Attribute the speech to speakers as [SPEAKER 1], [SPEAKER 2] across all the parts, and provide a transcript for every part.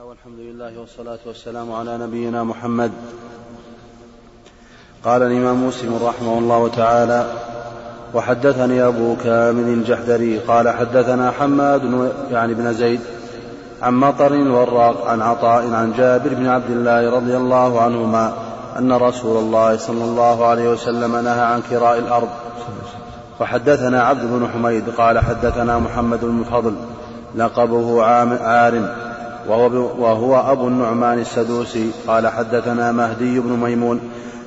[SPEAKER 1] والحمد لله والصلاة والسلام على نبينا محمد. قال الإمام مسلم رحمه الله تعالى وحدثني أبو كامل الجحدري قال حدثنا حماد يعني بن زيد عن مطر والراق عن عطاء عن جابر بن عبد الله رضي الله عنهما أن رسول الله صلى الله عليه وسلم نهى عن كراء الأرض. وحدثنا عبد بن حميد قال حدثنا محمد بن الفضل لقبه عارم وهو, وهو أبو النعمان السدوسي. قال حدثنا مهدي بن ميمون.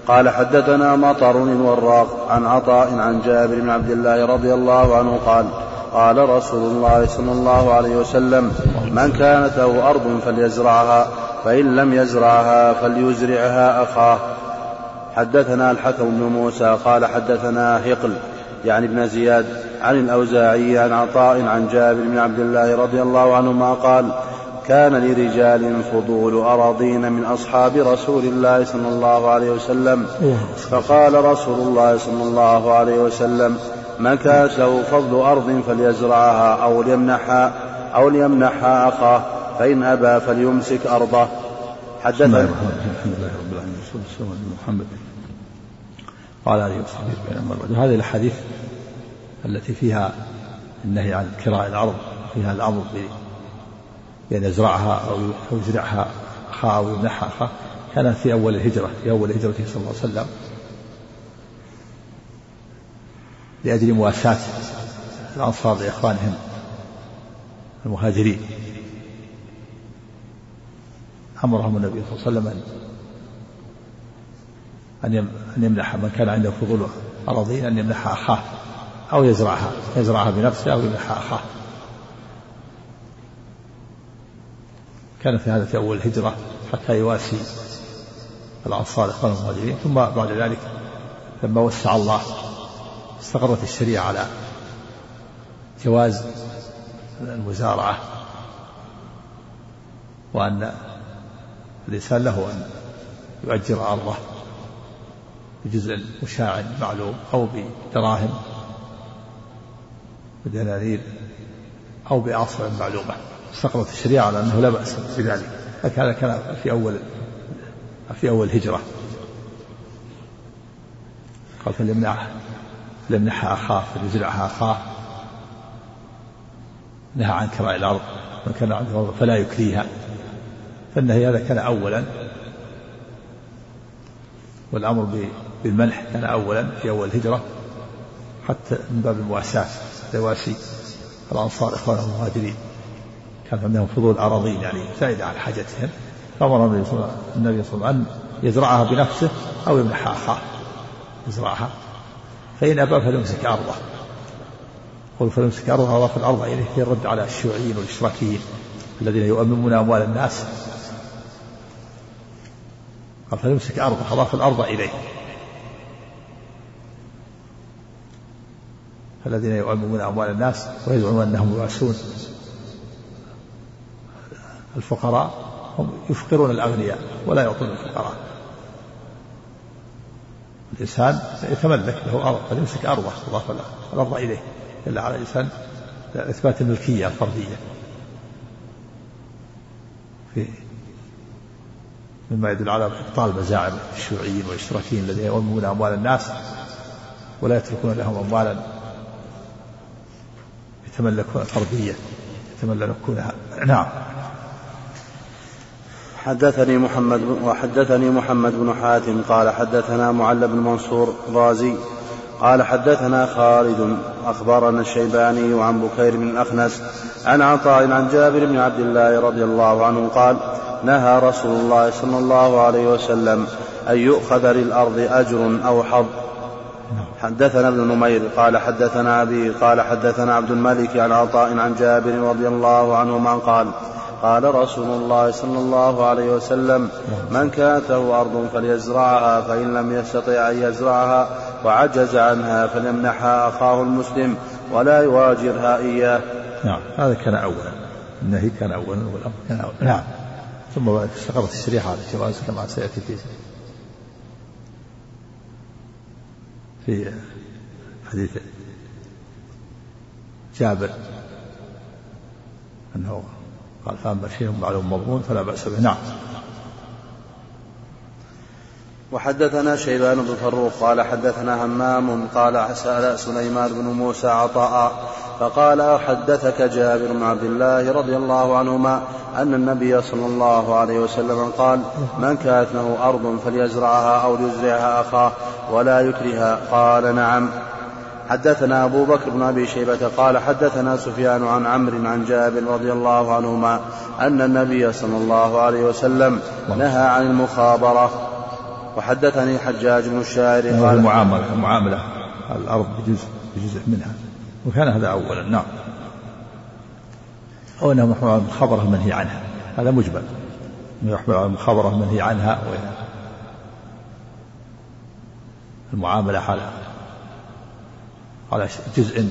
[SPEAKER 1] قال حدثنا مطر وراق عن عطاء عن جابر بن عبد الله رضي الله عنه قال قال رسول الله صلى الله عليه وسلم من كانت له أرض فليزرعها فإن لم يزرعها فليزرعها أخاه. حدثنا الحكم بن موسى. قال حدثنا هقل يعني ابن زياد عن الأوزاعي عن عطاء عن جابر بن عبد الله رضي الله عنهما قال كان لرجال فضول أراضين من أصحاب رسول الله صلى الله عليه وسلم. فقال رسول الله صلى الله عليه وسلم من كانت له فضل أرض فليزرعها أو ليمنحها أو ليمنحها أخاه؟ فإن أبى فليمسك أرضه.
[SPEAKER 2] حدثنا على محمد وعلى آله وصحبه هذه الأحاديث التي فيها النهي عن كراء الأرض فيها الأمر بأن يزرعها أو يزرعها أخاه أو يمنحها أخاه. كانت في أول الهجرة في أول هجرته صلى الله عليه وسلم. لأجل مواساة الأنصار لإخوانهم المهاجرين. أمرهم النبي صلى الله عليه وسلم أن أن يمنح من كان عنده فضول أراضين أن يمنحها أخاه أو يزرعها يزرعها بنفسه أو يمنحها أخاه. كان في هذا في أول الهجرة حتى يواسي الأنصار إخوان المهاجرين ثم بعد ذلك لما وسع الله استقرت الشريعة على جواز المزارعة وأن الإنسان له أن يؤجر أرضه بجزء مشاع معلوم أو بدراهم بدنانير أو بأصل معلومة. استقرت الشريعة على أنه لا بأس بذلك هذا كان في أول في أول هجرة. قال فليمنعها ليمنحها أخاه فليزرعها أخاه. نهى عن كراء الأرض. من كان عنده أرض فلا يكريها. فالنهي هذا كان أولا. والأمر بالمنح كان أولا في أول الهجرة حتى من باب المواساة. تواسي الأنصار إخوان المهاجرين. كان عندهم فضول أراضين يعني زائدة عن حاجتهم. فأمر النبي صلى الله عليه وسلم أن يزرعها بنفسه أو يمنحها. يزرعها. فإن أبى فليمسك أرضه. قل فليمسك أرضه أضاف الأرض إليه في الرد على الشيوعيين والإشتراكيين الذين يؤممون أموال الناس. قال فليمسك أرضه أضاف الأرض إليه. الذين يؤممون أموال الناس ويزعمون أنهم يواسون الفقراء هم يفقرون الأغنياء ولا يعطون الفقراء. الإنسان يتملك له أرض فليمسك أرضه أضاف الأرض إليه إلا على الإنسان إثبات الملكية الفردية. في مما يدل على إبطال مزاعم الشيوعيين والإشتراكيين الذين يؤمنون أموال الناس ولا يتركون لهم أموالا يتملكون فردية يتملكونها. نعم.
[SPEAKER 1] حدثني محمد وحدثني محمد بن حاتم قال حدثنا معل بن منصور رازي قال حدثنا خالد أخبرنا الشيباني عن بكير بن الأخنس عن عطاء عن جابر بن عبد الله رضي الله عنه قال نهى رسول الله صلى الله عليه وسلم أن يؤخذ للأرض أجر أو حظ. حدثنا ابن نمير قال حدثنا أبي قال حدثنا عبد الملك عن عطاء عن جابر رضي الله عنهما قال قال رسول الله صلى الله عليه وسلم من كانت له أرض فليزرعها فإن لم يستطع أن يزرعها وعجز عنها فليمنحها أخاه المسلم ولا يواجرها إياه.
[SPEAKER 2] نعم هذا كان أولا. النهي كان أولا والأمر كان أولا. نعم. ثم استقرت الشريعة على الجواز كما سيأتي في في حديث جابر أنه قال فأما شيء معلوم مضمون فلا بأس به. نعم.
[SPEAKER 1] وحدثنا شيبان بن فروخ قال حدثنا همام قال سأل سليمان بن موسى عطاء فقال حدثك جابر بن عبد الله رضي الله عنهما أن النبي صلى الله عليه وسلم قال من كانت له أرض فليزرعها أو ليزرعها أخاه ولا يكرها قال نعم. حدثنا أبو بكر بن أبي شيبة قال حدثنا سفيان عن عمرو عن جابر رضي الله عنهما أن النبي صلى الله عليه وسلم نهى عن المخابرة. وحدثني حجاج بن الشاعر
[SPEAKER 2] قال المعاملة المعاملة الأرض بجزء بجزء منها. وكان هذا أولا نعم. أو أنها محمل على المخابرة المنهي عنها. هذا مجمل. يحمل على المخابرة المنهي عنها المعاملة على على جزء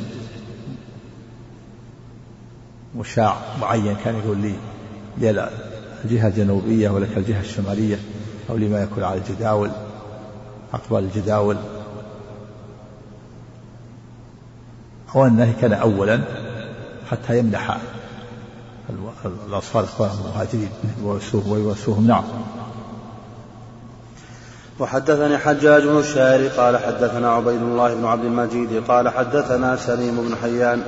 [SPEAKER 2] مشاع معين كان يقول لي لي الجهة الجنوبية ولك الجهة الشمالية أو لما يكون على الجداول أقبال الجداول. أو أنه كان أولا حتى يمنح الأصفار إخوانهم المهاجرين ويوسوهم نعم.
[SPEAKER 1] وحدثني حجاج بن الشاعر قال حدثنا عبيد الله بن عبد المجيد قال حدثنا سليم بن حيان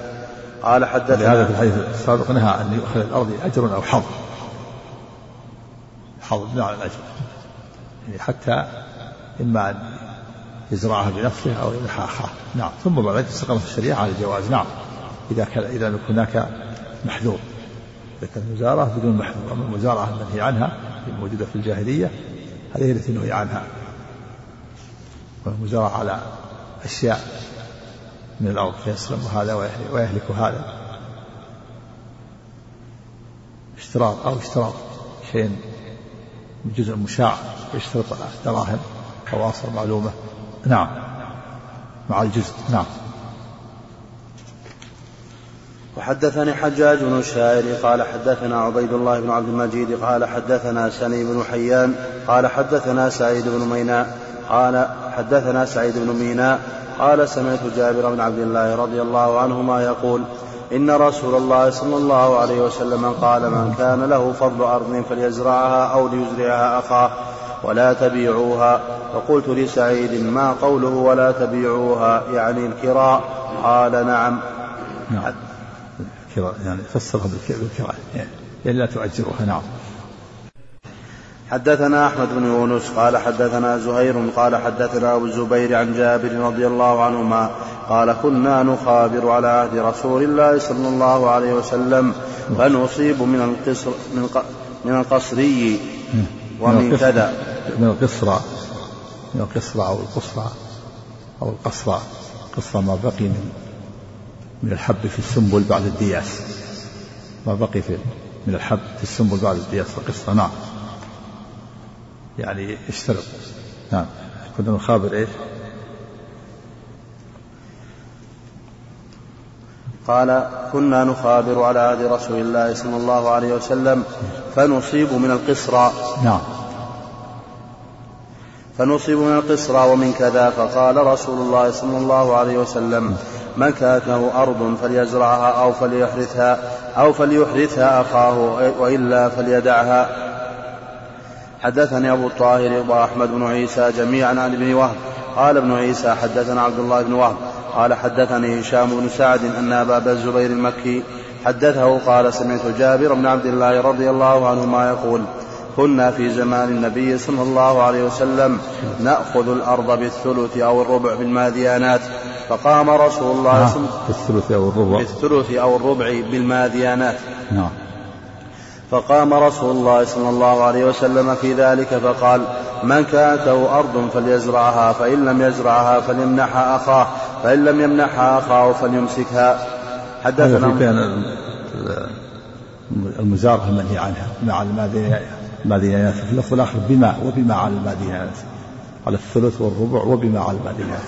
[SPEAKER 1] قال حدثنا
[SPEAKER 2] لهذا في الحديث السابق نهى أن يؤخذ الأرض أجر أو حظ. حظ بمعنى الأجر يعني حتى إما أن يزرعها بنفسه أو يمنحها أخاه نعم. ثم بعد ذلك استقامت الشريعة على الجواز. نعم. إذا كان إذا هناك محذور. إذا كانت مزارعة بدون محذور. أما المزارعة المنهي عنها الموجودة في الجاهلية هذه التي نهي عنها. والمزارعة على أشياء من الأرض فيسلم هذا ويهلك هذا. اشتراط أو اشتراط شيء جزء مشاع يشترط دراهم خواصر معلومة. نعم. مع الجزء نعم.
[SPEAKER 1] وحدثني حجاج بن الشاعر قال حدثنا عبيد الله بن عبد المجيد قال حدثنا سني بن حيان قال حدثنا سعيد بن ميناء قال حدثنا سعيد بن ميناء قال سمعت جابر بن عبد الله رضي الله عنهما يقول إن رسول الله صلى الله عليه وسلم قال من كان له فضل أرض فليزرعها أو ليزرعها أخاه ولا تبيعوها. فقلت لسعيد ما قوله ولا تبيعوها؟ يعني الكراء. قال نعم.
[SPEAKER 2] نعم. الكراء يعني فسرها بالكراء. يعني لا تؤجروها نعم.
[SPEAKER 1] حدثنا أحمد بن يونس قال حدثنا زهير قال حدثنا أبو الزبير عن جابر رضي الله عنهما قال كنا نخابر على عهد رسول الله صلى الله عليه وسلم فنصيب من القصر من, من القصري ومن كذا.
[SPEAKER 2] من القصرى من القصرى أو القصرى أو القصرى قصرى ما بقي من من الحب في السنبل بعد الدياس. ما بقي في من الحب في السنبل بعد الدياس. القصرى نعم. يعني اشترط. نعم. كنا نخابر إيش؟
[SPEAKER 1] قال كنا نخابر على عهد رسول الله صلى الله عليه وسلم فنصيب من القصرى
[SPEAKER 2] نعم.
[SPEAKER 1] فنصيب من القصرى ومن كذا فقال رسول الله صلى الله عليه وسلم من كانت له أرض فليزرعها أو فليحرثها أو فليحرثها أخاه وإلا فليدعها. حدثني أبو الطاهر وأحمد بن عيسى جميعا عن ابن وهب. قال ابن عيسى حدثنا عبد الله بن وهب. قال حدثني هشام بن سعد أن أبا الزبير المكي حدثه قال سمعت جابر بن عبد الله رضي الله عنهما يقول كنا في زمان النبي صلى الله عليه وسلم نأخذ الأرض بالثلث أو الربع بالماديانات فقام رسول الله
[SPEAKER 2] نعم. صلى الله عليه وسلم بالثلث أو الربع.
[SPEAKER 1] بالثلث أو الربع بالماديانات.
[SPEAKER 2] نعم.
[SPEAKER 1] فقام رسول الله صلى الله عليه وسلم في ذلك فقال من كانت له أرض فليزرعها فإن لم يزرعها فليمنحها أخاه فإن لم يمنحها أخاه فليمسكها.
[SPEAKER 2] حدثنا في بيان المزارعة المنهي عنها مع المادينات في اللفظ الآخر بما وبما على المادينات على الثلث والربع وبما على المادينات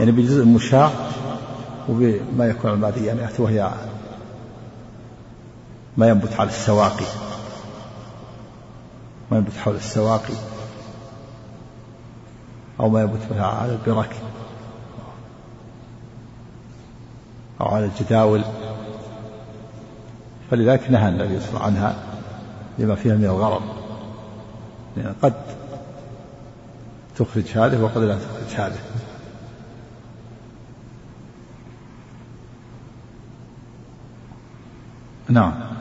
[SPEAKER 2] يعني بجزء مشاع وبما يكون على المادينات وهي ما ينبت على السواقي. ما ينبت حول السواقي. أو ما ينبت على البرك. أو على الجداول. فلذلك نهى النبي صلى الله عليه وسلم عنها لما فيها من الغرض. يعني قد تخرج هذه وقد لا تخرج هذه. نعم.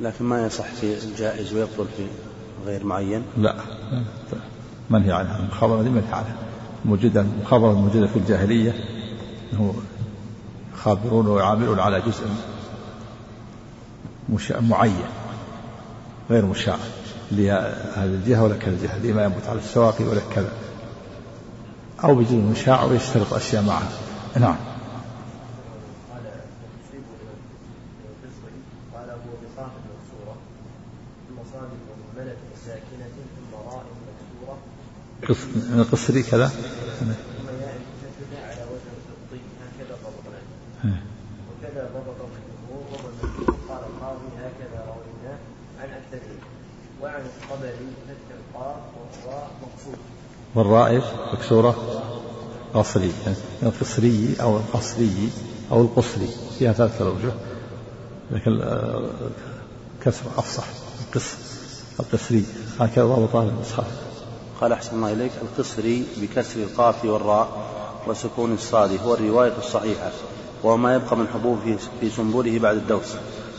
[SPEAKER 1] لكن ما يصح في الجائز ويبطل في غير معين؟
[SPEAKER 2] لا. منهي عنها. المخابرة دي منهي عنها. موجودة المخابرة الموجودة في الجاهلية. أنه يخابرون ويعاملون على جزء معين غير مشاع. لهذه الجهة ولا كذا الجهة لما ينبت على السواقي ولا كذا. أو بجزء مشاع ويشترط أشياء معها نعم من القصري كذا وكذا ضبط الجمهور قال القاضي هكذا رويناه عن اكثرهم وعن الطبري فتح القاف والراء مقصود؟ مكسورة؟ قصري. يعني القصري أو القصري أو القصري. فيها ثلاثة أوجه لكن كسر أفصح. القصر القصري. هكذا ضبطها المصحف.
[SPEAKER 1] قال أحسن الله إليك القصري بكسر القاف والراء وسكون الصاد هو الرواية الصحيحة وهو ما يبقى من حبوب في سنبله بعد الدوس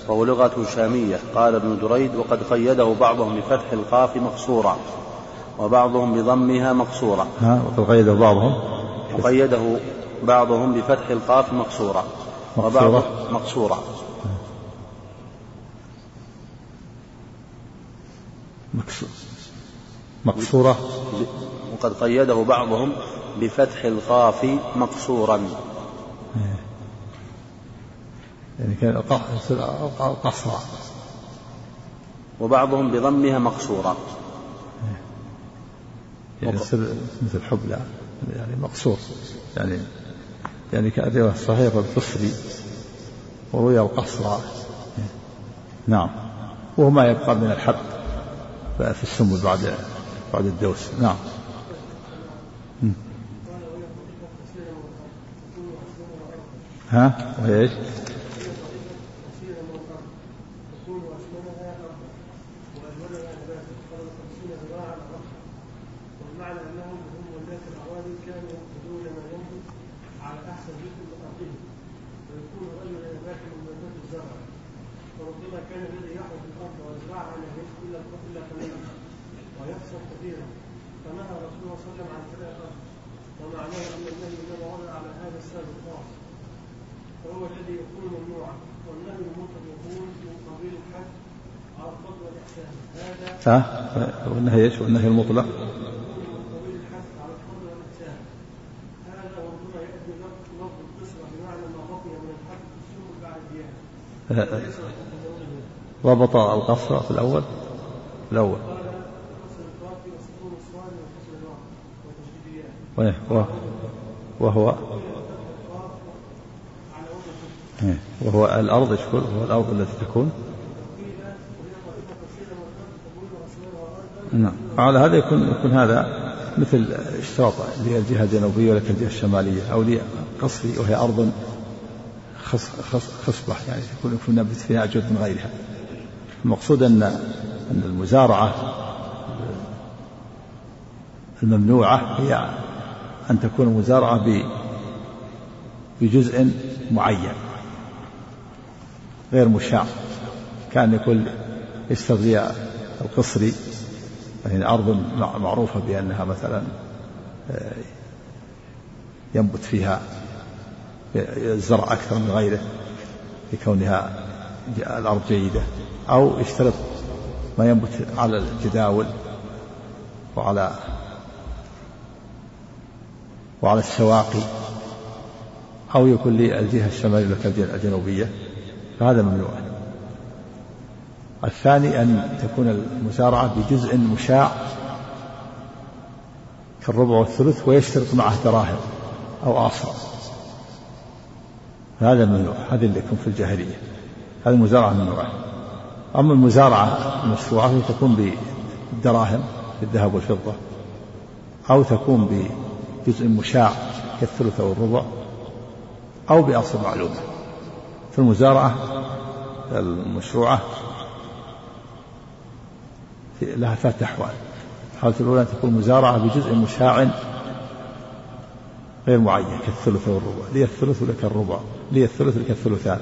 [SPEAKER 1] وهو لغة شامية قال ابن دريد وقد قيده بعضهم بفتح القاف مقصورا وبعضهم بضمها مقصورا.
[SPEAKER 2] ها وقد قيده بعضهم؟
[SPEAKER 1] وقيده بعضهم بفتح القاف مقصورا وبعض مقصورا.
[SPEAKER 2] مقصور مقصورة.
[SPEAKER 1] وقد قيده بعضهم بفتح القاف مقصورا.
[SPEAKER 2] يعني كان قصرا
[SPEAKER 1] وبعضهم بضمها مقصورا.
[SPEAKER 2] يعني يصير مثل حبلى يعني مقصور. يعني يعني كان صحيح القصري وروي القصر نعم. وهو ما يبقى من الحب في السم بعد بعد الدوس نعم ها وهي إيش؟ والمعنى انهم هم ولاة الاراضي كانوا يقصدون ما ينبت على احسن جزء من ارضهم ويكون رجلا يباشر من ينبت الزرع وربما كان الذي يحرث الأرض ويزرعها لا يجد الا الا قليلا ويخسر كثيرا فنهى رسول الله صلى الله عليه وسلم عن الأرض ومعناه أن النهي انما ورد على هذا السبب الخاص فهو الذي يكون ممنوعا والنهي المطلق يكون من قبيل الحد على الفضل والإحسان. هذا ها والنهي إيش؟ والنهي المطلق. ربط القصر في الأول؟ الأول. وهو وهو الأرض إيش هو الأرض التي تكون. نعم. على هذا يكون يكون هذا مثل اشتراط للجهة الجنوبية ولك الجهة الشمالية أو لقصري وهي أرض خصبة يعني يكون يكون نبت فيها أجود من غيرها. المقصود أن أن المزارعة الممنوعة هي أن تكون المزارعة بجزء معين غير مشاع. كان يقول يستغذي القصري يعني أرض معروفة بأنها مثلا آه، ينبت فيها الزرع أكثر من غيره لكونها الأرض جيدة. أو يشترط ما ينبت على الجداول وعلى وعلى السواقي أو يكون للجهة الشمالية والجهة الجنوبية فهذا ممنوع. الثاني أن تكون المزارعة بجزء مشاع كالربع والثلث ويشترط معه دراهم أو آصر هذا ممنوع هذا اللي يكون في الجاهلية. هذه المزارعة ممنوعة. أما المزارعة المشروعة تكون بالدراهم بالذهب والفضة أو تكون بجزء مشاع كالثلث أو الربع أو بأصل معلومة في المزارعة المشروعة لها ثلاثة أحوال. الحالة الأولى أن تكون مزارعة بجزء مشاع غير معين كالثلث والربع. لي الثلث ولك الربع. لي الثلث ولك الثلثان.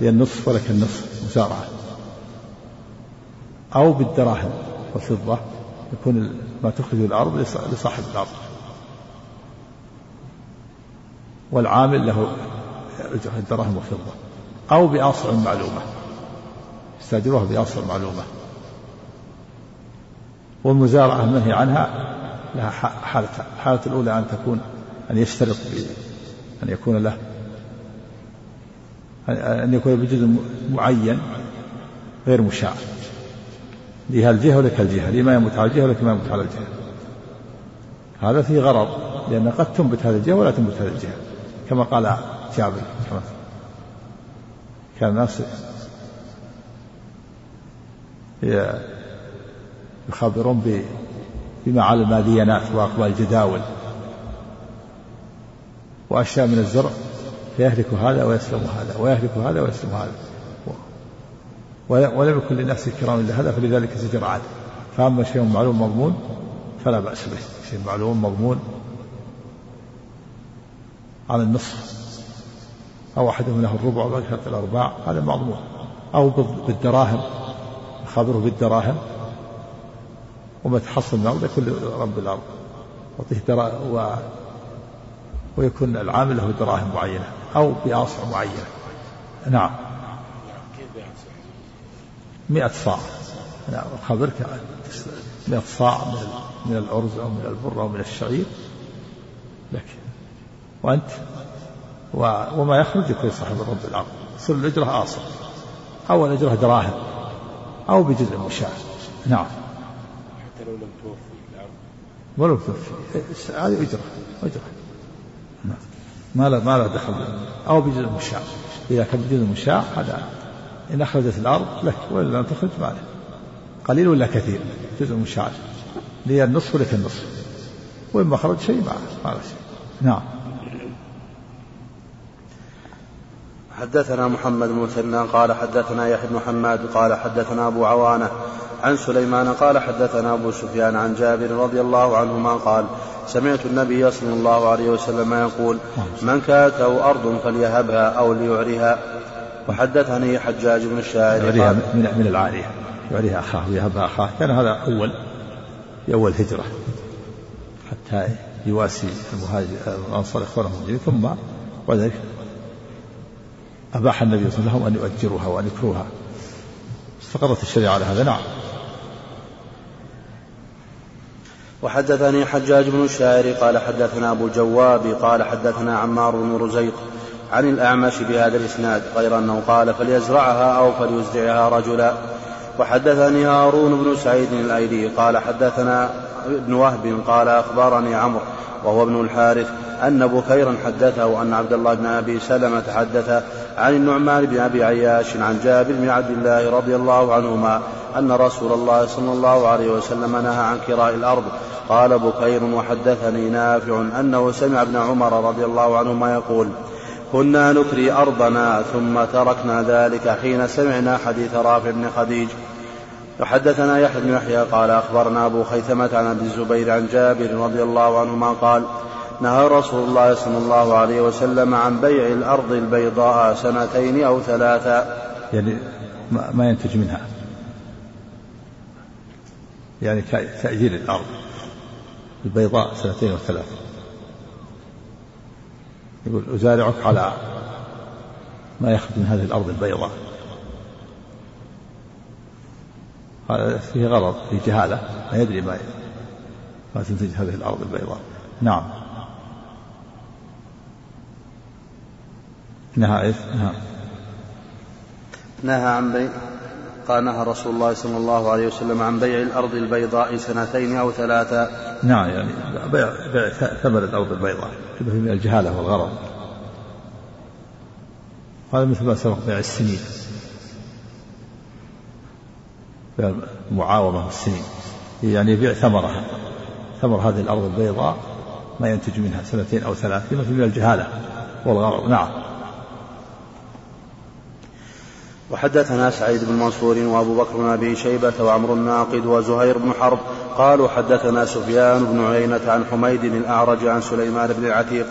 [SPEAKER 2] لي النصف ولك النصف. مزارعة. أو بالدراهم والفضة. يكون ما تخرج الأرض لصاحب الأرض. والعامل له الدراهم والفضة أو بأصع معلومة يستأجروها بأصع معلومة والمزارعة المنهي عنها لها حالتان الحالة الأولى أن تكون أن يشترط أن يكون له أن يكون بجزء معين غير مشاع. لها الجهة ولك الجهة لما يموت على الجهة ولك ما يموت على الجهة. هذا فيه غرض لأن قد تنبت هذه الجهة ولا تنبت هذه الجهة. كما قال جابر. كان الناس يخبرون بما على المادينات وأقوال الجداول. وأشياء من الزرع فيهلك هذا ويسلم هذا ويهلك هذا ويسلم هذا. ولم يكن للناس كرام إلا هذا فلذلك زجر عاد. فأما شيء معلوم مضمون فلا بأس به. شيء معلوم مضمون على النصف. أو أحدهم له الربع وبقية الأرباع. هذا مضمون أو بالدراهم. خبره بالدراهم. وما تحصل من الأرض يكون لرب الأرض. يعطيه و ويكون العامل له دراهم معينة. أو بأصع معينة. نعم. مئة صاع. أنا أخبرك مئة صاع من من الأرز أو من البر أو من الشعير. لك وأنت؟ وما يخرج يكون صاحب رب الأرض يصير الأجرة آصر أو الأجرة دراهم. أو بجزء مشاع نعم.
[SPEAKER 3] حتى لو لم توفي الأرض.
[SPEAKER 2] ولو توفي. هذه أجرة. أجرة. نعم. ما لا ما لا دخل. أو بجزء مشاع إذا كان بجزء مشاع هذا إن أخرجت الأرض لك. وإن لم تخرج ما لك قليل ولا كثير؟ جزء مشاع لي النصف ولك النصف. وإن ما خرج شيء ما ما شيء نعم.
[SPEAKER 1] حدثنا محمد بن مثنى قال حدثنا يحيى بن حماد قال حدثنا أبو عوانة عن سليمان قال حدثنا أبو سفيان عن جابر رضي الله عنهما قال سمعت النبي صلى الله عليه وسلم يقول من كانته أرض فليهبها أو ليعرها وحدثني حجاج بن الشاعر
[SPEAKER 2] يعريها من, من العارية. يعريها أخاه ويهبها أخاه. كان هذا أول في أول هجرة. حتى يواسي المهاجر الأنصار إخوانهم ثم بعد ذلك أباح النبي صلى الله عليه وسلم أن يؤجروها وأن يكروها. استقرت الشريعة على هذا نعم.
[SPEAKER 1] وحدثني حجاج بن الشاعر قال حدثنا أبو الجواب قال حدثنا عمار بن رزيق عن الأعمش بهذا الإسناد غير أنه قال فليزرعها أو فليزرعها رجلا. وحدثني هارون بن سعيد الأيلي قال حدثنا ابن وهب قال أخبرني عمرو وهو ابن الحارث أن بكيرا حدثه أن عبد الله بن أبي سلمة حدث عن النعمان بن أبي عياش عن جابر بن عبد الله رضي الله عنهما أن رسول الله صلى الله عليه وسلم نهى عن كراء الأرض. قال بكير وحدثني نافع أنه سمع ابن عمر رضي الله عنهما يقول كنا نكري أرضنا ثم تركنا ذلك حين سمعنا حديث رافع بن خديج. وحدثنا يحيى بن يحيى قال أخبرنا أبو خيثمة عن أبي الزبير عن جابر رضي الله عنهما قال نهى رسول الله صلى الله عليه وسلم عن بيع الأرض البيضاء سنتين أو ثلاثا
[SPEAKER 2] يعني ما ينتج منها. يعني تأجير الأرض البيضاء سنتين أو ثلاثة. يقول أزارعك على ما يخرج من هذه الأرض البيضاء. هذا فيه غرض فيه جهالة. ما يدري ما ما تنتج هذه الأرض البيضاء. نعم. نهى إيش؟ نهى
[SPEAKER 1] نهى عن بيع قال نهى رسول الله صلى الله عليه وسلم عن بيع الأرض البيضاء سنتين أو ثلاثا
[SPEAKER 2] نعم يعني بيع, بيع ثمن الأرض البيضاء هذا من الجهالة والغرض. هذا مثل ما سبق بيع السنين. بيع المعاوضة السنين. يعني يبيع ثمرها ثمر هذه الأرض البيضاء ما ينتج منها سنتين أو ثلاث مثل من الجهالة والغرض. نعم.
[SPEAKER 1] وحدثنا سعيد بن منصور وابو بكر بن أبي شيبة وعمر الناقد وزهير بن حرب قالوا حدثنا سفيان بن عيينة عن حميد الأعرج عن سليمان بن العتيق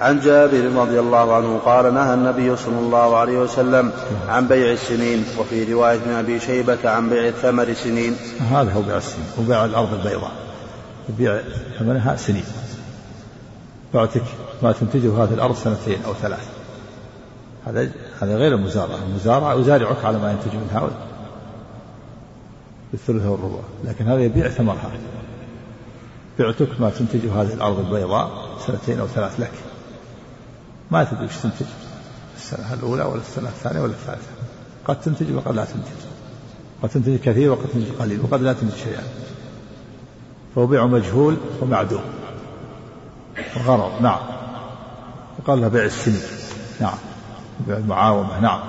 [SPEAKER 1] عن جابر رضي الله عنه قال نهى النبي صلى الله عليه وسلم عن بيع السنين وفي رواية ابن أبي شيبة عن بيع الثمر سنين.
[SPEAKER 2] هذا هو بيع السنين وبيع الأرض البيضاء. بيع ثمنها سنين. بعتك ما تنتجه هذه الأرض سنتين أو ثلاث. هذا هذا غير المزارعة. المزارعة أزارعك على ما ينتج منها بالثلث والربع. لكن هذا يبيع ثمرها. بعتك ما تنتجه هذه الأرض البيضاء سنتين أو ثلاث لك. ما تدري وش تنتج. السنة الأولى ولا السنة الثانية ولا الثالثة. قد تنتج وقد لا تنتج. قد تنتج كثير وقد تنتج قليل وقد لا تنتج شيئا. فهو بيع مجهول ومعدوم. غرض نعم. يقال له بيع السنين نعم. المعاومة نعم.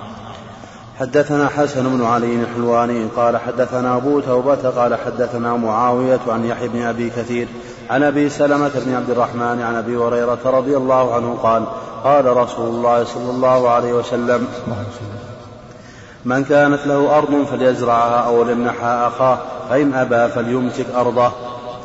[SPEAKER 1] حدثنا حسن بن علي الحلواني قال حدثنا أبو توبة قال حدثنا معاوية عن يحيى بن أبي كثير عن أبي سلمة بن عبد الرحمن عن أبي هريرة رضي الله عنه قال قال رسول الله صلى الله عليه وسلم من كانت له أرض فليزرعها أو ليمنحها أخاه فإن أبى فليمسك أرضه.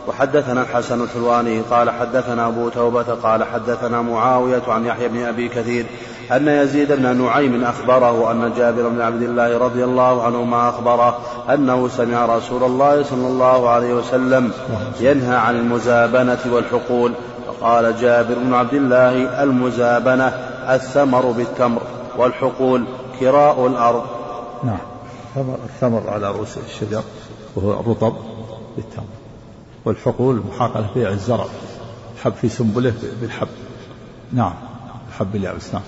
[SPEAKER 1] وحدثنا الحسن الحلواني قال حدثنا أبو توبة قال حدثنا معاوية عن يحيى بن أبي كثير أن يزيد بن نعيم أخبره أن جابر بن عبد الله رضي الله عنهما أخبره أنه سمع رسول الله صلى الله عليه وسلم ينهى عن المزابنة والحقول فقال جابر بن عبد الله المزابنة الثمر بالتمر والحقول كراء الأرض.
[SPEAKER 2] نعم. الثمر على رؤوس الشجر وهو الرطب بالتمر. والحقول محاقلة بيع الزرع الحب في سنبله بالحب. نعم. الحب اليابس نعم.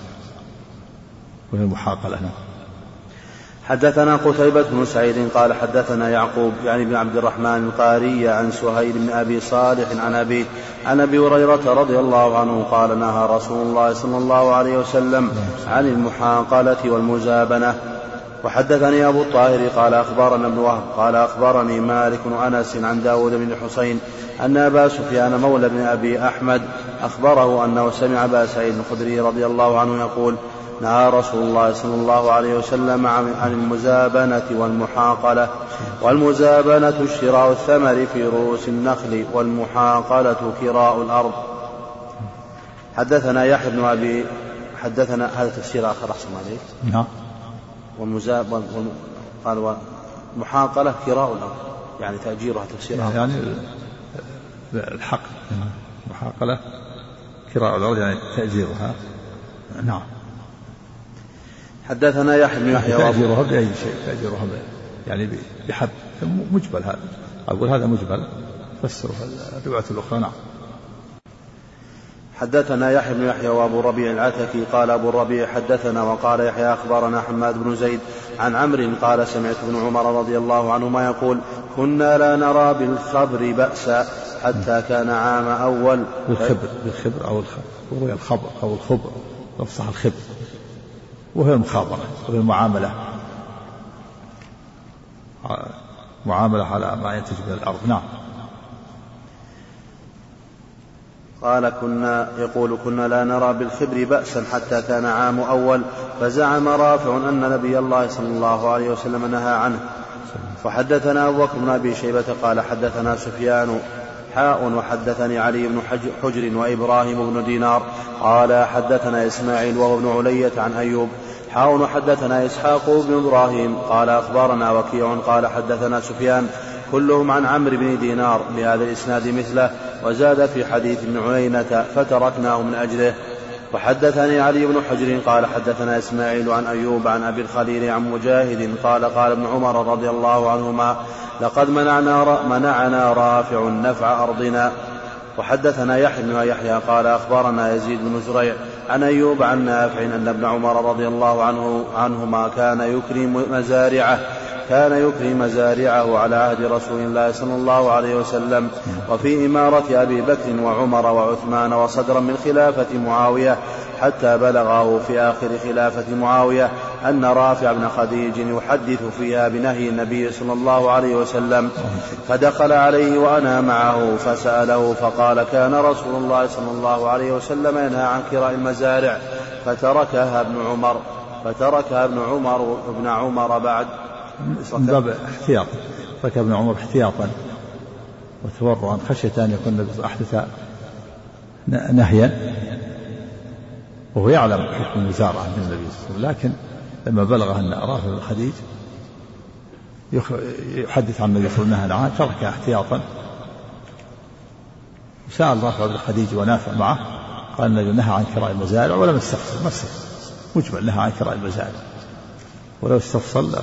[SPEAKER 2] وهي المحاقلة نعم.
[SPEAKER 1] حدثنا قتيبة بن سعيد قال حدثنا يعقوب يعني بن عبد الرحمن القاري عن سهيل بن أبي صالح عن أبي عن أبي هريرة رضي الله عنه قال نهى رسول الله صلى الله عليه وسلم عن المحاقلة والمزابنة. وحدثني أبو الطاهر قال أخبرنا ابن وهب قال أخبرني مالك أنس عن داود بن الحسين أن أبا سفيان مولى بن أبي أحمد أخبره أنه سمع أبا سعيد الخدري رضي الله عنه يقول نهى رسول الله صلى الله عليه وسلم عن المزابنة والمحاقلة. والمزابنة شراء الثمر في رؤوس النخل والمحاقلة كراء الأرض. حدثنا يحيى بن أبي حدثنا هذا تفسير آخر أحسن عليك.
[SPEAKER 2] نعم.
[SPEAKER 1] والمزاب قال محاقلة كراء الأرض. يعني تأجيرها تفسير
[SPEAKER 2] آخر يعني الحق محاقلة كراء الأرض يعني تأجيرها. نعم.
[SPEAKER 1] حدثنا يحيى بن يحيى
[SPEAKER 2] تأجيرها بأي شيء تأجيرها يعني بحب مجبل هذا. أقول هذا مجبل. فسره الرواية الأخرى نعم.
[SPEAKER 1] حدثنا يحيى بن يحيى وأبو الربيع العتكي قال أبو الربيع حدثنا وقال يحيى أخبرنا حماد بن زيد عن عمرو قال سمعت ابن عمر رضي الله عنهما يقول كنا لا نرى بالخبر بأسا حتى كان عام أول.
[SPEAKER 2] بالخبر بالخبر أو الخبر الخبر أو الخبر أفصح الخبر. وهي المخابرة وهي المعاملة. معاملة على ما ينتج من الأرض. نعم.
[SPEAKER 1] قال كنا يقول كنا لا نرى بالخبر بأسا حتى كان عام أول فزعم رافع أن نبي الله صلى الله عليه وسلم نهى عنه. فحدثنا أبو بكر بن أبي شيبة قال حدثنا سفيان حاء وحدثني علي بن حجر وإبراهيم بن دينار قال حدثنا إسماعيل وهو ابن علية عن أيوب. حاء وحدثنا إسحاق بن إبراهيم قال أخبرنا وكيع قال حدثنا سفيان. كلهم عن عمرو بن دينار بهذا الإسناد مثله وزاد في حديث ابن عيينة فتركناه من أجله. وحدثني علي بن حجر قال حدثنا إسماعيل عن أيوب عن أبي الخليل عن مجاهد قال قال ابن عمر رضي الله عنهما لقد منعنا منعنا رافع نفع أرضنا. وحدثنا يحيى بن يحيى قال أخبرنا يزيد بن زريع عن أيوب عن نافع أن ابن عمر رضي الله عنه عنهما كان يكرم مزارعه كان يكرم مزارعه على عهد رسول الله صلى الله عليه وسلم وفي إمارة أبي بكر وعمر وعثمان وصدرا من خلافة معاوية حتى بلغه في آخر خلافة معاوية أن رافع بن خديج يحدث فيها بنهي النبي صلى الله عليه وسلم فدخل عليه وأنا معه فسأله فقال كان رسول الله صلى الله عليه وسلم ينهى عن كراء المزارع فتركها ابن عمر فتركها ابن عمر ابن عمر بعد
[SPEAKER 2] من باب احتياط. ترك ابن عمر احتياطا وتورعا خشية أن يكون النبي أحدث نهيا. وهو يعلم حكم المزارعة من النبي صلى الله عليه وسلم لكن لما بلغ أن رافع بن خديج يحدث عن النبي صلى الله عليه وسلم ترك احتياطا. سأل رافع بن خديج ونافع معه قال النبي نهى عن كراء المزارع ولم يستفصل ما مجمل نهى عن كراء المزارع. ولو استفصل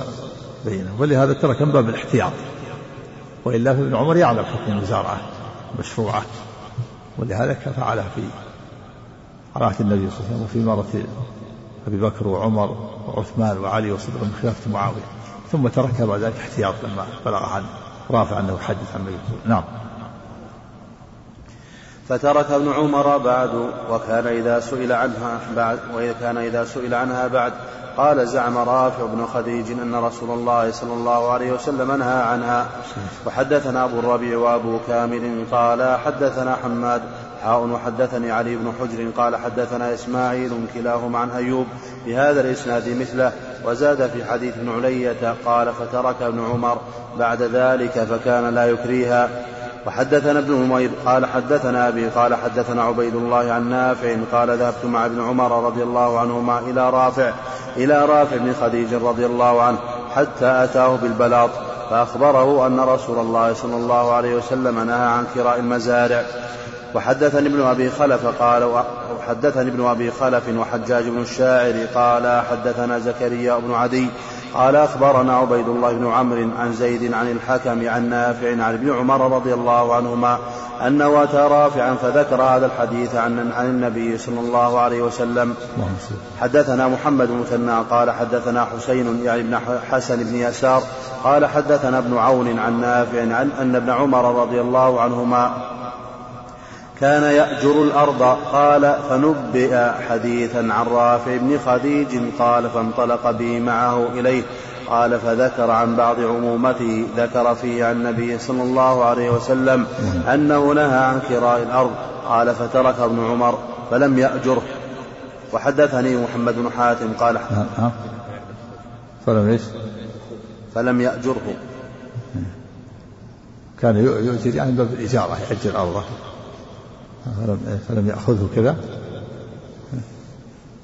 [SPEAKER 2] بينه. ولهذا ترك من باب الاحتياط. وإلا فابن عمر يعلم حكم المزارعه مشروعة. ولهذا فعلها في على النبي صلى الله عليه وسلم وفي مرة أبي بكر وعمر وعثمان وعلي وصدر من خلافة معاوية. ثم تركها بعد ذلك احتياط لما بلغ عن رافع أنه حدث عن النبي نعم.
[SPEAKER 1] فترك ابن عمر بعد وكان إذا سئل عنها بعد وإذا كان إذا سئل عنها بعد قال زعم رافع بن خديج أن رسول الله صلى الله عليه وسلم نهى عنها. وحدثنا أبو الربيع وأبو كامل قال حدثنا حماد حاء وحدثني علي بن حجر قال حدثنا إسماعيل كلاهما عن أيوب بهذا الإسناد مثله وزاد في حديث ابن علية قال فترك ابن عمر بعد ذلك فكان لا يكريها. وحدثنا ابن نمير قال حدثنا أبي قال حدثنا عبيد الله عن نافع قال ذهبت مع ابن عمر رضي الله عنهما إلى رافع إلى رافع بن خديج رضي الله عنه حتى أتاه بالبلاط فأخبره أن رسول الله صلى الله عليه وسلم نهى عن كراء المزارع. وحدثني ابن أبي خلف قال وحدثني ابن أبي خلف وحجاج بن الشاعر قال حدثنا زكريا بن عدي قال أخبرنا عبيد الله بن عمرو عن زيد عن الحكم عن نافع عن ابن عمر رضي الله عنهما أنه أتى رافعا فذكر هذا الحديث عن عن النبي صلى الله عليه وسلم. حدثنا محمد بن قال حدثنا حسين يعني بن حسن بن يسار قال حدثنا ابن عون عن نافع عن أن ابن عمر رضي الله عنهما كان يأجر الأرض. قال فنبئ حديثا عن رافع بن خديج قال فانطلق بي معه إليه. قال فذكر عن بعض عمومته ذكر فيه عن النبي صلى الله عليه وسلم أنه نهى عن كراء الأرض. قال فترك ابن عمر فلم يأجره. وحدثني محمد بن حاتم قال
[SPEAKER 2] فلم إيش؟
[SPEAKER 1] فلم يأجره.
[SPEAKER 2] كان يؤجر يعني باب الإجارة يأجر أرضه فلم, فلم يأخذه كذا.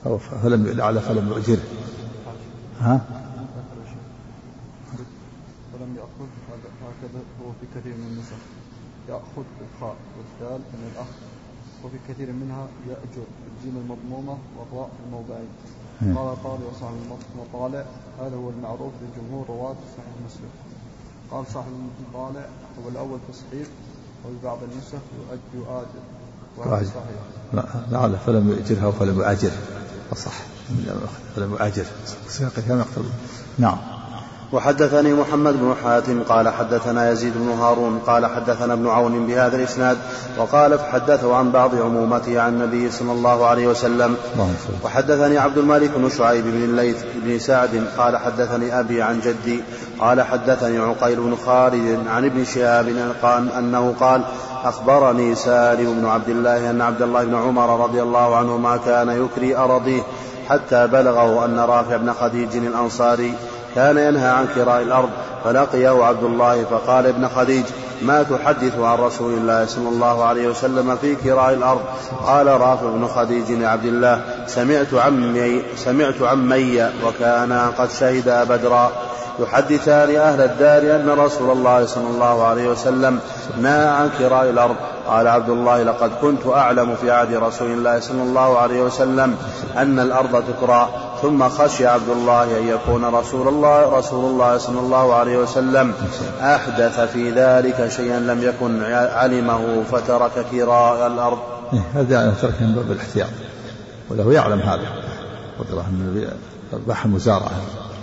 [SPEAKER 2] أو فلم لعل فلم يؤجره. ها؟
[SPEAKER 4] فلم يأخذ هكذا هو في كثير من النسخ يأخذ بالخاء والدال من الأخ وفي كثير منها يأجر الجيم المضمومة والراء الموضعين قال طالع وصاحب المطالع هذا هو المعروف لجمهور رواة صحيح مسلم. قال صاحب المطالع هو الأول تصحيح وفي بعض النسخ يؤجر
[SPEAKER 2] لا لعل فلم يؤجرها فلم يؤجر. أصح. فلم يؤجر. سياق كما يقتضي نعم.
[SPEAKER 1] وحدثني محمد بن حاتم قال حدثنا يزيد بن هارون قال حدثنا ابن عون بهذا الإسناد وقال فحدثه عن بعض عمومته عن النبي صلى الله عليه وسلم. وحدثني عبد الملك بن شعيب بن الليث بن سعد قال حدثني أبي عن جدي قال حدثني عقيل بن خالد عن ابن شهاب أنه قال أخبرني سالم بن عبد الله أن عبد الله بن عمر رضي الله عنهما كان يكري أراضيه حتى بلغه أن رافع بن خديج الأنصاري كان ينهى عن كراء الأرض فلقيه عبد الله فقال ابن خديج ما تحدث عن رسول الله صلى الله عليه وسلم في كراء الأرض؟ قال رافع بن خديج لعبد الله سمعت عمي سمعت عمي وكانا قد شهدا بدرا. يحدثان أهل الدار أن رسول الله صلى الله عليه وسلم نهى عن كراء الأرض. قال عبد الله لقد كنت أعلم في عهد رسول الله صلى الله عليه وسلم أن الأرض تكرى ثم خشي عبد الله أن يكون رسول الله رسول الله صلى الله عليه وسلم أحدث في ذلك شيئا لم يكن علمه فترك كراء الأرض.
[SPEAKER 2] إيه، هذا يعني ترك من باب الاحتياط وله يعلم هذا قدره أن باح المزارعة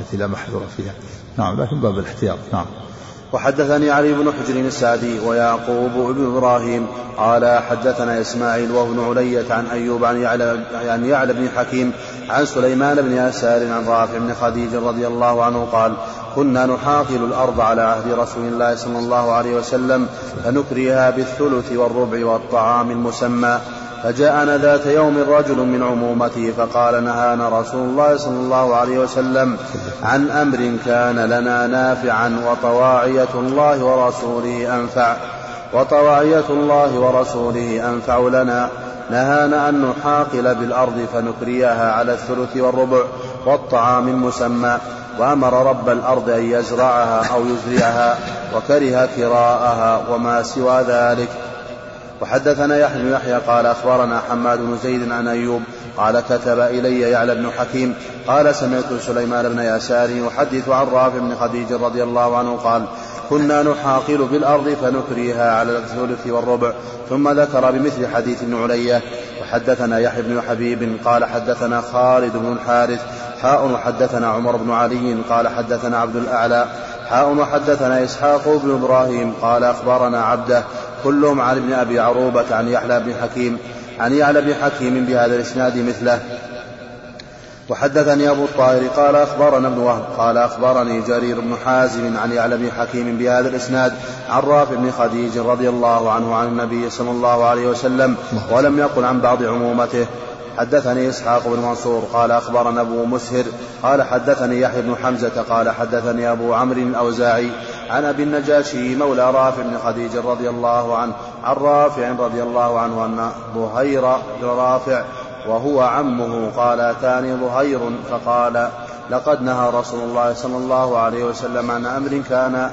[SPEAKER 2] التي لا محذور فيها. نعم لكن باب الاحتياط نعم.
[SPEAKER 1] وحدثني علي بن حجر السعدي ويعقوب بن إبراهيم قال حدثنا إسماعيل وابن علية عن أيوب عن يعلى عن يعلى بن حكيم عن سليمان بن يسار عن رافع بن خديج رضي الله عنه قال كنا نحاقل الأرض على عهد رسول الله صلى الله عليه وسلم فنكريها بالثلث والربع والطعام المسمى فجاءنا ذات يوم رجل من عمومته فقال نهانا رسول الله صلى الله عليه وسلم عن أمر كان لنا نافعا وطواعية الله ورسوله أنفع وطواعية الله ورسوله أنفع لنا. نهانا أن نحاقل بالأرض فنكريها على الثلث والربع والطعام المسمى وأمر رب الأرض أن يزرعها أو يزرعها وكره كراءها وما سوى ذلك. وحدثنا يحيى بن يحيى قال أخبرنا حماد بن زيد عن أيوب قال كتب إلي يعلى بن حكيم قال سمعت سليمان بن يسار يحدث عن رافع بن خديج رضي الله عنه قال كنا نحاقل بالأرض فنكريها على الثلث والربع ثم ذكر بمثل حديث ابن علية وحدثنا يحيى بن حبيب قال حدثنا خالد بن الحارث حاء وحدثنا عمر بن علي قال حدثنا عبد الأعلى حاء وحدثنا إسحاق بن إبراهيم قال أخبرنا عبده كلهم عن ابن أبي عروبة عن يحيى بن حكيم عن يعلى بن حكيم بهذا الإسناد مثله. وحدثني أبو الطاهر قال أخبرنا ابن وهب قال أخبرني جرير بن حازم عن يعلى بن حكيم بهذا الإسناد عن رافع بن خديج رضي الله عنه عن النبي صلى الله عليه وسلم ولم يقل عن بعض عمومته. حدثني إسحاق بن منصور قال أخبرنا أبو مسهر قال حدثني يحيى بن حمزة قال حدثني أبو عمرو الأوزاعي عن أبي النجاشي مولى رافع بن خديج رضي الله عنه عن رافع رضي الله عنه أن ظهير رافع وهو عمه قال أتاني ظهير فقال لقد نهى رسول الله صلى الله عليه وسلم عن أمر كان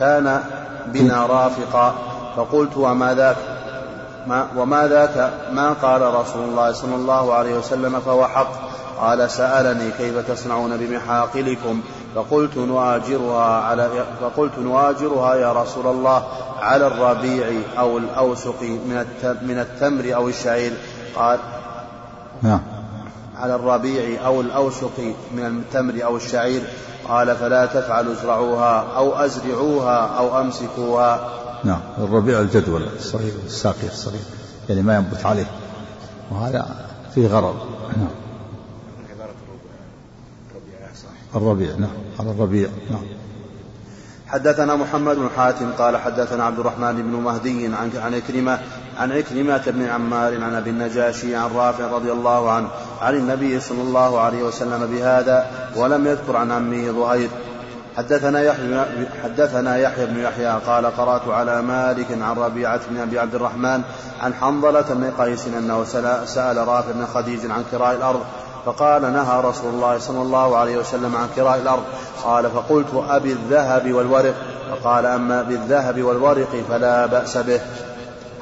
[SPEAKER 1] كان بنا رافقا. فقلت وما ذاك ما وما ذاك؟ ما قال رسول الله صلى الله عليه وسلم فهو حق. قال سألني كيف تصنعون بمحاقلكم؟ فقلت نواجرها على فقلت نواجرها يا رسول الله على الربيع أو الأوسق من من التمر أو الشعير. قال
[SPEAKER 2] نعم.
[SPEAKER 1] على الربيع أو الأوسق من التمر أو الشعير. قال فلا تفعلوا ازرعوها أو أزرعوها أو أمسكوها.
[SPEAKER 2] نعم. الربيع الجدول الصغير الساقي الصغير يعني ما ينبت عليه. وهذا فيه غرض. نعم. الربيع نعم. على الربيع نعم.
[SPEAKER 1] حدثنا محمد بن حاتم قال حدثنا عبد الرحمن بن مهدي عن عن عكرمة عن عكرمة بن عمار عن أبي النجاشي عن رافع رضي الله عنه عن النبي صلى الله عليه وسلم بهذا ولم يذكر عن عمه ظهير حدثنا يحيى حدثنا يحيى بن يحيى قال قرأت على مالك عن ربيعة بن أبي عبد الرحمن عن حنظلة بن قيس أنه سأل رافع بن خديج عن كراء الأرض فقال نهى رسول الله صلى الله عليه وسلم عن كراء الأرض. قال فقلت أبي الذهب والورق؟ فقال أما بالذهب والورق فلا بأس به.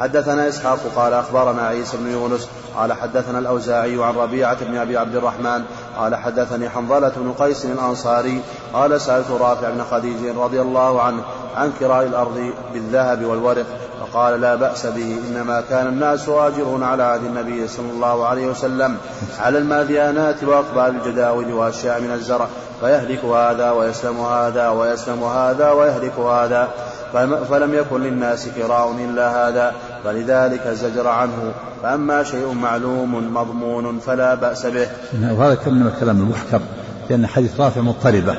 [SPEAKER 1] حدثنا إسحاق قال أخبرنا عيسى بن يونس. قال حدثنا الأوزاعي عن ربيعة بن أبي عبد الرحمن. قال حدثني حنظلة بن قيس الأنصاري. قال سألت رافع بن خديج رضي الله عنه عن كراء الأرض بالذهب والورق. فقال لا بأس به إنما كان الناس واجرون على عهد النبي صلى الله عليه وسلم على الماديانات وأقبال الجداول وأشياء من الزرع فيهلك هذا ويسلم هذا ويسلم هذا ويهلك هذا فلم يكن للناس كراء إلا هذا فلذلك زجر عنه فأما شيء معلوم مضمون فلا بأس به.
[SPEAKER 2] وهذا كان من الكلام المحكم لأن حديث رافع مضطربة.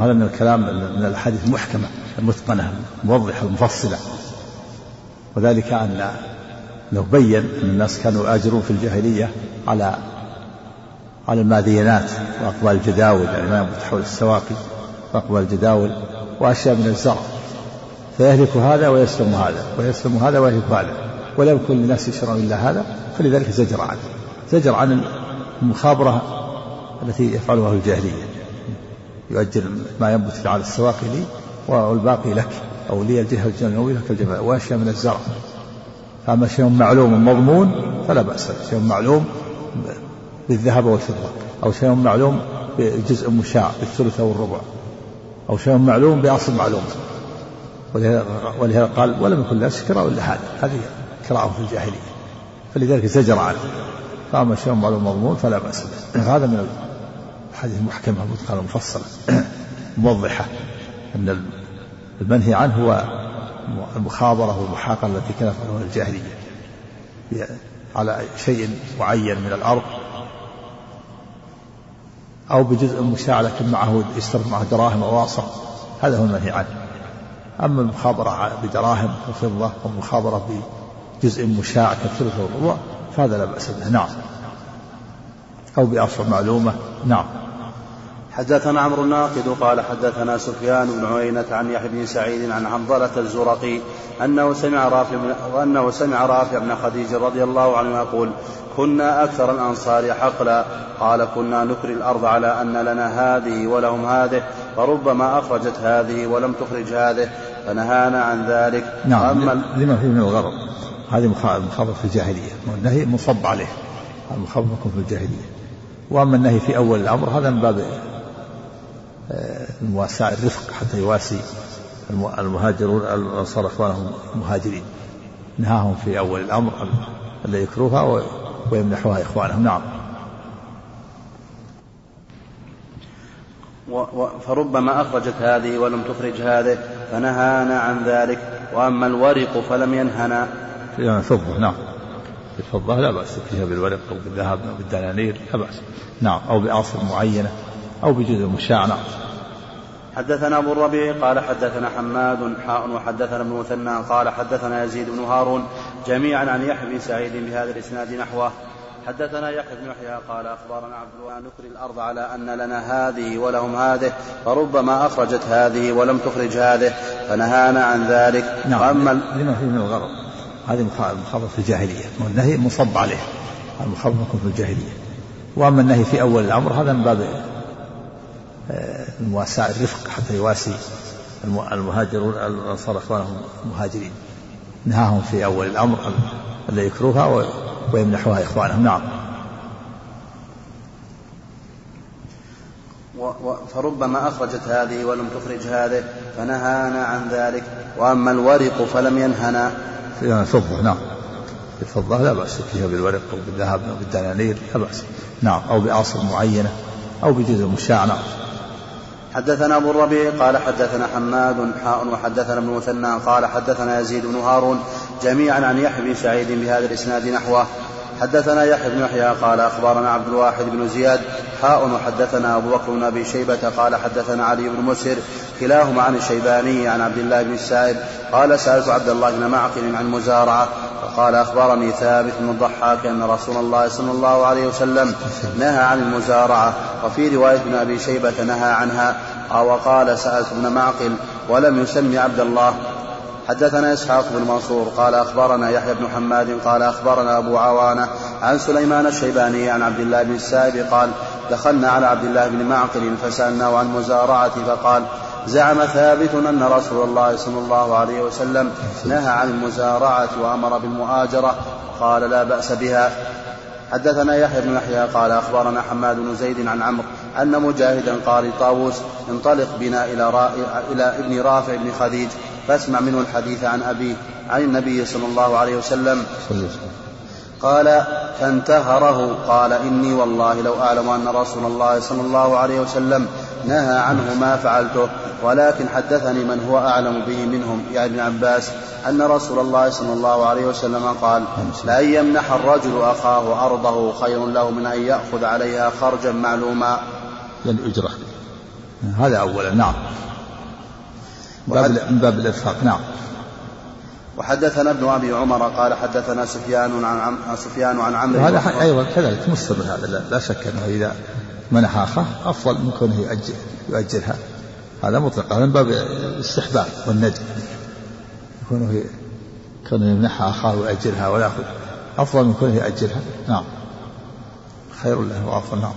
[SPEAKER 2] هذا من الكلام من الأحاديث المحكمة المتقنة الموضحة المفصلة. وذلك أن لو بين أن الناس كانوا يؤاجرون في الجاهلية على على المادينات وأقبال الجداول يعني ما حول السواقي وأقبال الجداول وأشياء من الزرع. فيهلك هذا ويسلم هذا ويسلم هذا ويهلك هذا. ولا يكون للناس يشرون إلا هذا فلذلك زجر عنه. زجر عن المخابرة التي يفعلها الجاهلية. يؤجل ما ينبت على السواقي لي والباقي لك. أو لي الجهة الجنوبية لك الجبل وأشياء من الزرع. فأما شيء معلوم مضمون فلا بأس شيء معلوم بالذهب والفضة. أو شيء معلوم بجزء مشاع بالثلث أو الربع. أو شيء معلوم بأصل معلوم. ولهذا قال ولم يكن الناس كراء إلا هذا. هذه كراء في الجاهلية. فلذلك زجر عنه. فأما شيء معلوم مضمون فلا بأس به. هذا من الحديث المحكمه المتقنه المفصله موضحه إن المنهي عنه هو المخابرة والمحاقرة التي كانت في الجاهلية. على شيء معين من الأرض أو بجزء مشاع لكن معه يشترط معه دراهم أو واصل هذا هو المنهي عنه. أما المخابرة بدراهم وفضة والمخابرة بجزء مشاع كالثلث والربع فهذا لا بأس به. نعم. أو بأصل معلومة. نعم.
[SPEAKER 1] حدثنا عمرو الناقد قال حدثنا سفيان بن عيينة عن يحيى بن سعيد عن حنظلة الزرقي أنه سمع رافع وأنه سمع رافع بن خديج رضي الله عنه يقول كنا أكثر الأنصار حقلا. قال كنا نكري الأرض على أن لنا هذه ولهم هذه فربما أخرجت هذه ولم تخرج هذه. فنهانا عن ذلك.
[SPEAKER 2] نعم لما فيه من الغرض. هذه مخالفة في الجاهلية. والنهي مصب عليه. المخالفة في الجاهلية. وأما النهي في أول الأمر هذا من باب المواساة الرفق حتى يواسي المهاجرون الأنصار إخوانهم المهاجرين نهاهم في أول الأمر ألا يكروها ويمنحوها إخوانهم. نعم.
[SPEAKER 1] فربما أخرجت هذه ولم تخرج هذه فنهانا عن ذلك. وأما الورق فلم ينهنا.
[SPEAKER 2] يعني فضة نعم. الفضة لا بأس فيها بالورق أو بالذهب أو بالدنانير لا بأس. نعم. أو بأصل معينة. أو بجزء مشاع نعم
[SPEAKER 1] حدثنا أبو الربيع قال حدثنا حماد حاء وحدثنا ابن مثنى قال حدثنا يزيد بن هارون جميعا عن يحيى بن سعيد بهذا الإسناد نحوه. حدثنا يحيى بن يحيى قال أخبرنا عبد الوهاب نكري الأرض على أن لنا هذه ولهم هذه فربما أخرجت هذه ولم تخرج هذه فنهانا عن ذلك.
[SPEAKER 2] نعم. وأما لما فيه من الغرض. هذه مخالفة في الجاهلية. والنهي مصب عليه. المخالفة في الجاهلية. وأما النهي في أول الأمر هذا من باب المواساة الرفق حتى يواسي المهاجرون الأنصار إخوانهم المهاجرين نهاهم في أول الأمر ألا يكروها ويمنحوها إخوانهم. نعم.
[SPEAKER 1] فربما أخرجت هذه ولم تخرج هذه فنهانا عن ذلك. وأما الورق فلم ينهنا.
[SPEAKER 2] فيها الفضة نعم. الفضة لا بأس فيها بالورق أو بالذهب أو بالدنانير لا بأس. نعم. أو بأصل معينة أو بجزء مشاع. نعم.
[SPEAKER 1] حدثنا أبو الربيع قال حدثنا حماد حاء وحدثنا ابن مثنى قال حدثنا يزيد بن هارون جميعا عن يحيى بن سعيد بهذا الإسناد نحوه. حدثنا يحيى بن يحيى قال أخبرنا عبد الواحد بن زياد حاء وحدثنا أبو بكر بن أبي شيبة قال حدثنا علي بن مسهر كلاهما عن الشيباني عن عبد الله بن السائب قال سألت عبد الله بن معقل عن مزارعة فقال أخبرني ثابت بن الضحاك أن رسول الله صلى الله عليه وسلم نهى عن المزارعة وفي رواية ابن أبي شيبة نهى عنها وقال سألت ابن معقل ولم يسمي عبد الله. حدثنا إسحاق بن منصور قال أخبرنا يحيى بن حماد قال أخبرنا أبو عوانة عن سليمان الشيباني عن عبد الله بن السائب قال دخلنا على عبد الله بن معقل فسألناه عن مزارعة فقال زعم ثابت أن رسول الله صلى الله عليه وسلم نهى عن المزارعة وأمر بالمؤاجره قال لا بأس بها. حدثنا يحيى بن يحيى قال أخبرنا حماد بن زيد عن عمرو أن مجاهدا قال لطاووس انطلق بنا إلى را... إلى ابن رافع بن خديج فاسمع منه الحديث عن أبيه عن النبي صلى الله عليه وسلم. قال فانتهره. قال إني والله لو أعلم أن رسول الله صلى الله عليه وسلم نهى عنه ما فعلته ولكن حدثني من هو أعلم به منهم يعني ابن عباس أن رسول الله صلى الله عليه وسلم قال لأن يمنح الرجل أخاه أرضه خير له من أن يأخذ عليها خرجا معلوما.
[SPEAKER 2] للأجرة. هذا أولا نعم. باب من باب الإرفاق نعم.
[SPEAKER 1] وحدثنا ابن أبي عمر قال حدثنا سفيان عن عم سفيان عن عمرو
[SPEAKER 2] هذا أيضا كذلك مستمر هذا لا, لا شك أنه إذا منح اخاه أفضل من كونه يؤجل يؤجلها. هذا مطلق هذا من باب الاستحباب والندب كونه كونه يمنحها اخاه ويؤجلها ويأخذ. أفضل من كونه يؤجلها. نعم. خير له وأفضل نعم.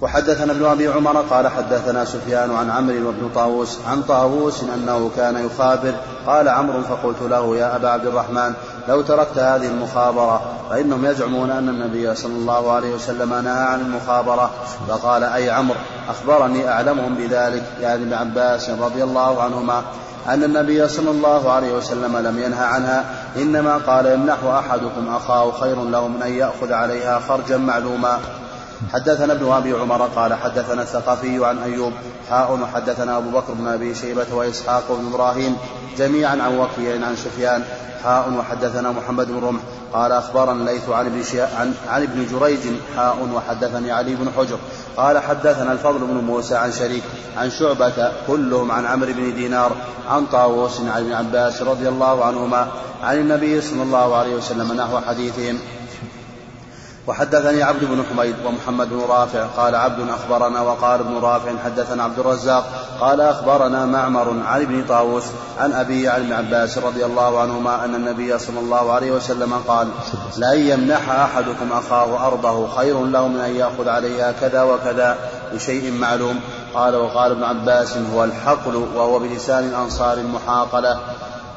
[SPEAKER 1] وحدثنا ابن أبي عمر قال حدثنا سفيان عن عمرو وابن طاووس عن طاووس إنه كان يخابر قال عمرو فقلت له يا أبا عبد الرحمن لو تركت هذه المخابرة فإنهم يزعمون أن النبي صلى الله عليه وسلم نهى عن المخابرة فقال أي عمرو أخبرني أعلمهم بذلك يعني ابن عباس رضي الله عنهما أن النبي صلى الله عليه وسلم لم ينهى عنها إنما قال يمنح أحدكم أخاه خير له من أن يأخذ عليها خرجا معلوما حدثنا ابن أبي عمر قال حدثنا الثقفي عن أيوب حاء وحدثنا أبو بكر بن أبي شيبة وإسحاق بن إبراهيم جميعا عن وكيع عن سفيان حاء وحدثنا محمد بن رمح قال أخبرنا الليث عن ابن عن, عن ابن جريج حاء وحدثني علي بن حجر قال حدثنا الفضل بن موسى عن شريك عن شعبة كلهم عن عمرو بن دينار عن طاووس عن ابن عباس رضي الله عنهما عن النبي صلى الله عليه وسلم نحو حديثهم. وحدثني عبد بن حميد ومحمد بن رافع قال عبد أخبرنا وقال ابن رافع حدثنا عبد الرزاق قال أخبرنا معمر عن ابن طاووس عن أبي عن ابن عباس رضي الله عنهما أن النبي صلى الله عليه وسلم قال لأن يمنح أحدكم أخاه أرضه خير له من أن يأخذ عليها كذا وكذا بشيء معلوم. قال وقال ابن عباس هو الحقل وهو بلسان الأنصار المحاقلة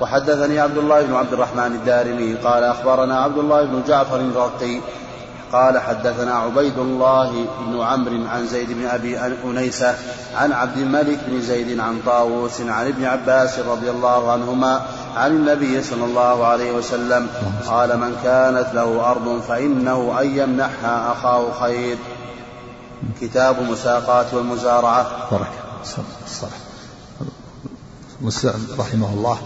[SPEAKER 1] وحدثني عبد الله بن عبد الرحمن الدارمي قال أخبرنا عبد الله بن جعفر الرقي قال حدثنا عبيد الله بن عمرو عن زيد بن أبي أنيسة عن عبد الملك بن زيد عن طاووس عن ابن عباس رضي الله عنهما عن النبي صلى الله عليه وسلم قال من كانت له أرض فإنه أن يمنحها أخاه خير. كتاب مساقات والمزارعة.
[SPEAKER 2] بركه مسلم رحمه الله.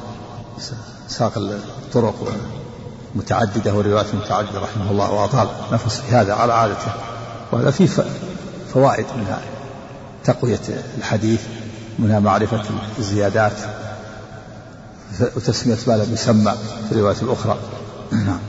[SPEAKER 2] ساق الطرق. متعددة وروايات متعددة رحمه الله وأطال نفس في هذا على عادته. وهذا فيه فوائد منها تقوية الحديث منها معرفة الزيادات وتسمية ما لم يسمى في الروايات الأخرى. نعم